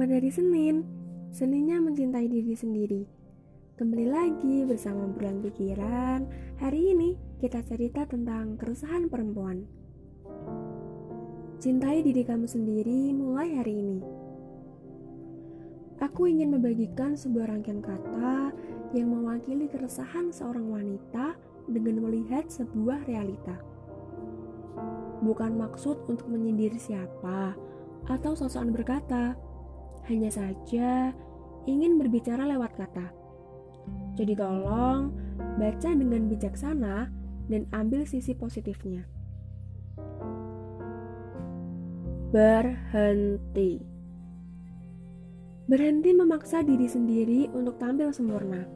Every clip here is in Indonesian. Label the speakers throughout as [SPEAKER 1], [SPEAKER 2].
[SPEAKER 1] Selamat hari Senin. Seninnya mencintai diri sendiri. Kembali lagi bersama Bulan Pikiran. Hari ini kita cerita tentang keresahan perempuan. Cintai diri kamu sendiri mulai hari ini. Aku ingin membagikan sebuah rangkaian kata yang mewakili keresahan seorang wanita dengan melihat sebuah realita. Bukan maksud untuk menyindir siapa atau sosokan berkata, hanya saja ingin berbicara lewat kata. Jadi tolong baca dengan bijaksana dan ambil sisi positifnya. Berhenti. Berhenti memaksa diri sendiri untuk tampil sempurna.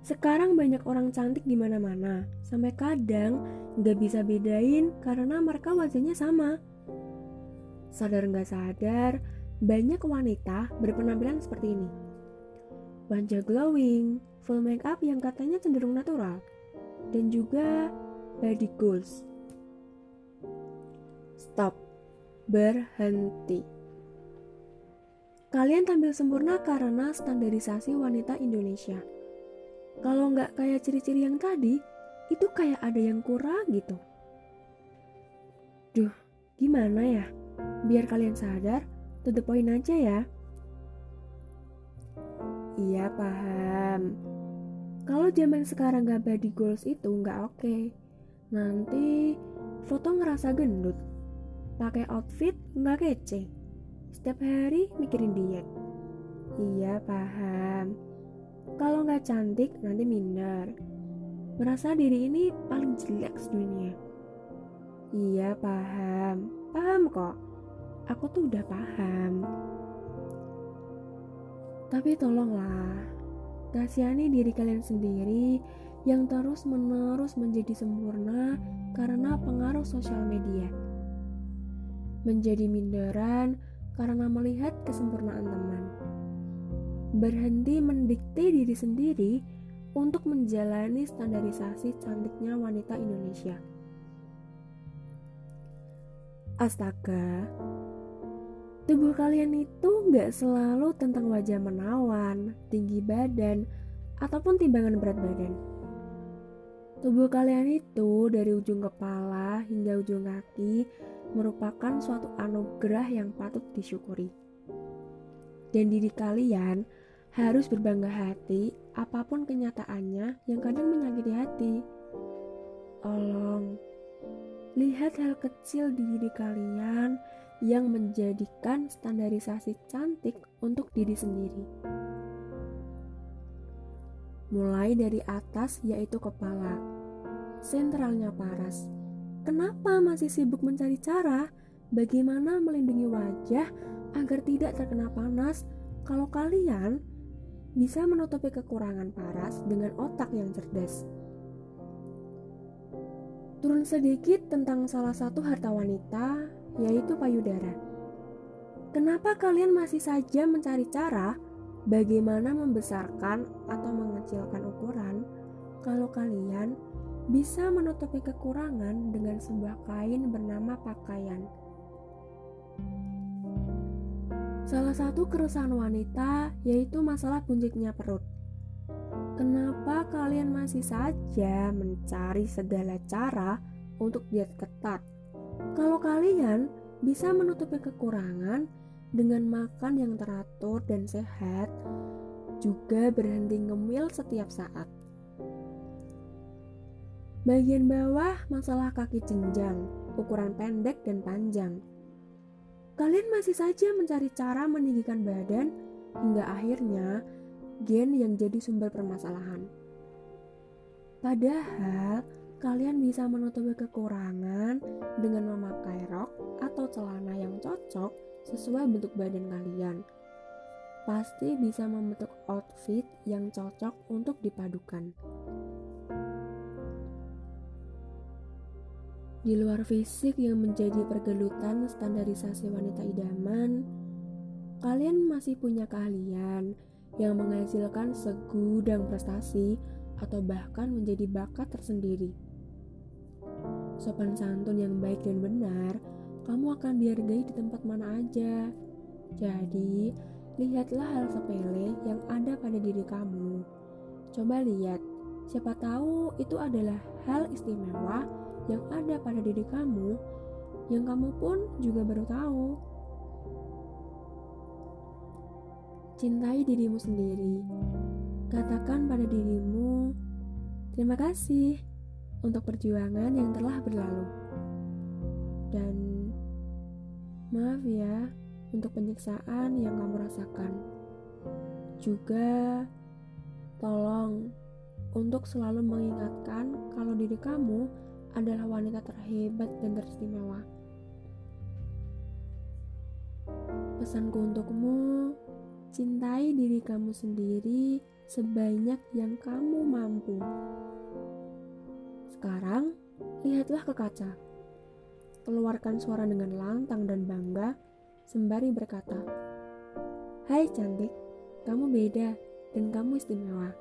[SPEAKER 1] Sekarang banyak orang cantik di mana-mana, sampai kadang nggak bisa bedain karena mereka wajahnya sama. Sadar nggak sadar, banyak wanita berpenampilan seperti ini. Wajah glowing, full make up yang katanya cenderung natural, dan juga body goals. Stop. Berhenti. Kalian tampil sempurna karena standarisasi wanita Indonesia. Kalau nggak kayak ciri-ciri yang tadi, itu kayak ada yang kurang gitu. Duh, gimana ya? Biar kalian sadar, to the point aja ya. Iya paham. Kalau zaman sekarang gak body goals itu nggak oke. Okay. Nanti foto ngerasa gendut. Pakai outfit nggak kece. Setiap hari mikirin diet. Iya paham. Kalau nggak cantik nanti minder. Merasa diri ini paling jelek sedunia. Iya paham. Paham kok aku tuh udah paham. Tapi tolonglah, kasihani diri kalian sendiri yang terus-menerus menjadi sempurna karena pengaruh sosial media. Menjadi minderan karena melihat kesempurnaan teman. Berhenti mendikte diri sendiri untuk menjalani standarisasi cantiknya wanita Indonesia. Astaga, Tubuh kalian itu nggak selalu tentang wajah menawan, tinggi badan, ataupun timbangan berat badan. Tubuh kalian itu dari ujung kepala hingga ujung kaki merupakan suatu anugerah yang patut disyukuri. Dan diri kalian harus berbangga hati apa pun kenyataannya yang kadang menyakiti hati. Tolong, lihat hal kecil di diri kalian yang menjadikan standarisasi cantik untuk diri sendiri. Mulai dari atas yaitu kepala, sentralnya paras. Kenapa masih sibuk mencari cara bagaimana melindungi wajah agar tidak terkena panas kalau kalian bisa menutupi kekurangan paras dengan otak yang cerdas? Turun sedikit tentang salah satu harta wanita yaitu payudara. Kenapa kalian masih saja mencari cara bagaimana membesarkan atau mengecilkan ukuran kalau kalian bisa menutupi kekurangan dengan sebuah kain bernama pakaian? Salah satu keresahan wanita yaitu masalah buncitnya perut. Kenapa kalian masih saja mencari segala cara untuk diet ketat kalau kalian bisa menutupi kekurangan dengan makan yang teratur dan sehat, juga berhenti ngemil setiap saat. Bagian bawah masalah kaki jenjang, ukuran pendek dan panjang. Kalian masih saja mencari cara meninggikan badan hingga akhirnya gen yang jadi sumber permasalahan. Padahal kalian bisa menutupi kekurangan dengan memakai rok atau celana yang cocok sesuai bentuk badan kalian. Pasti bisa membentuk outfit yang cocok untuk dipadukan. Di luar fisik yang menjadi pergelutan standarisasi wanita idaman, kalian masih punya keahlian yang menghasilkan segudang prestasi atau bahkan menjadi bakat tersendiri sopan santun yang baik dan benar, kamu akan dihargai di tempat mana aja. Jadi, lihatlah hal sepele yang ada pada diri kamu. Coba lihat, siapa tahu itu adalah hal istimewa yang ada pada diri kamu yang kamu pun juga baru tahu. Cintai dirimu sendiri. Katakan pada dirimu, terima kasih untuk perjuangan yang telah berlalu. Dan maaf ya untuk penyiksaan yang kamu rasakan. Juga tolong untuk selalu mengingatkan kalau diri kamu adalah wanita terhebat dan teristimewa. Pesanku untukmu, Cintai diri kamu sendiri sebanyak yang kamu mampu. Sekarang, lihatlah ke kaca. Keluarkan suara dengan lantang dan bangga, sembari berkata, Hai cantik, kamu beda dan kamu istimewa.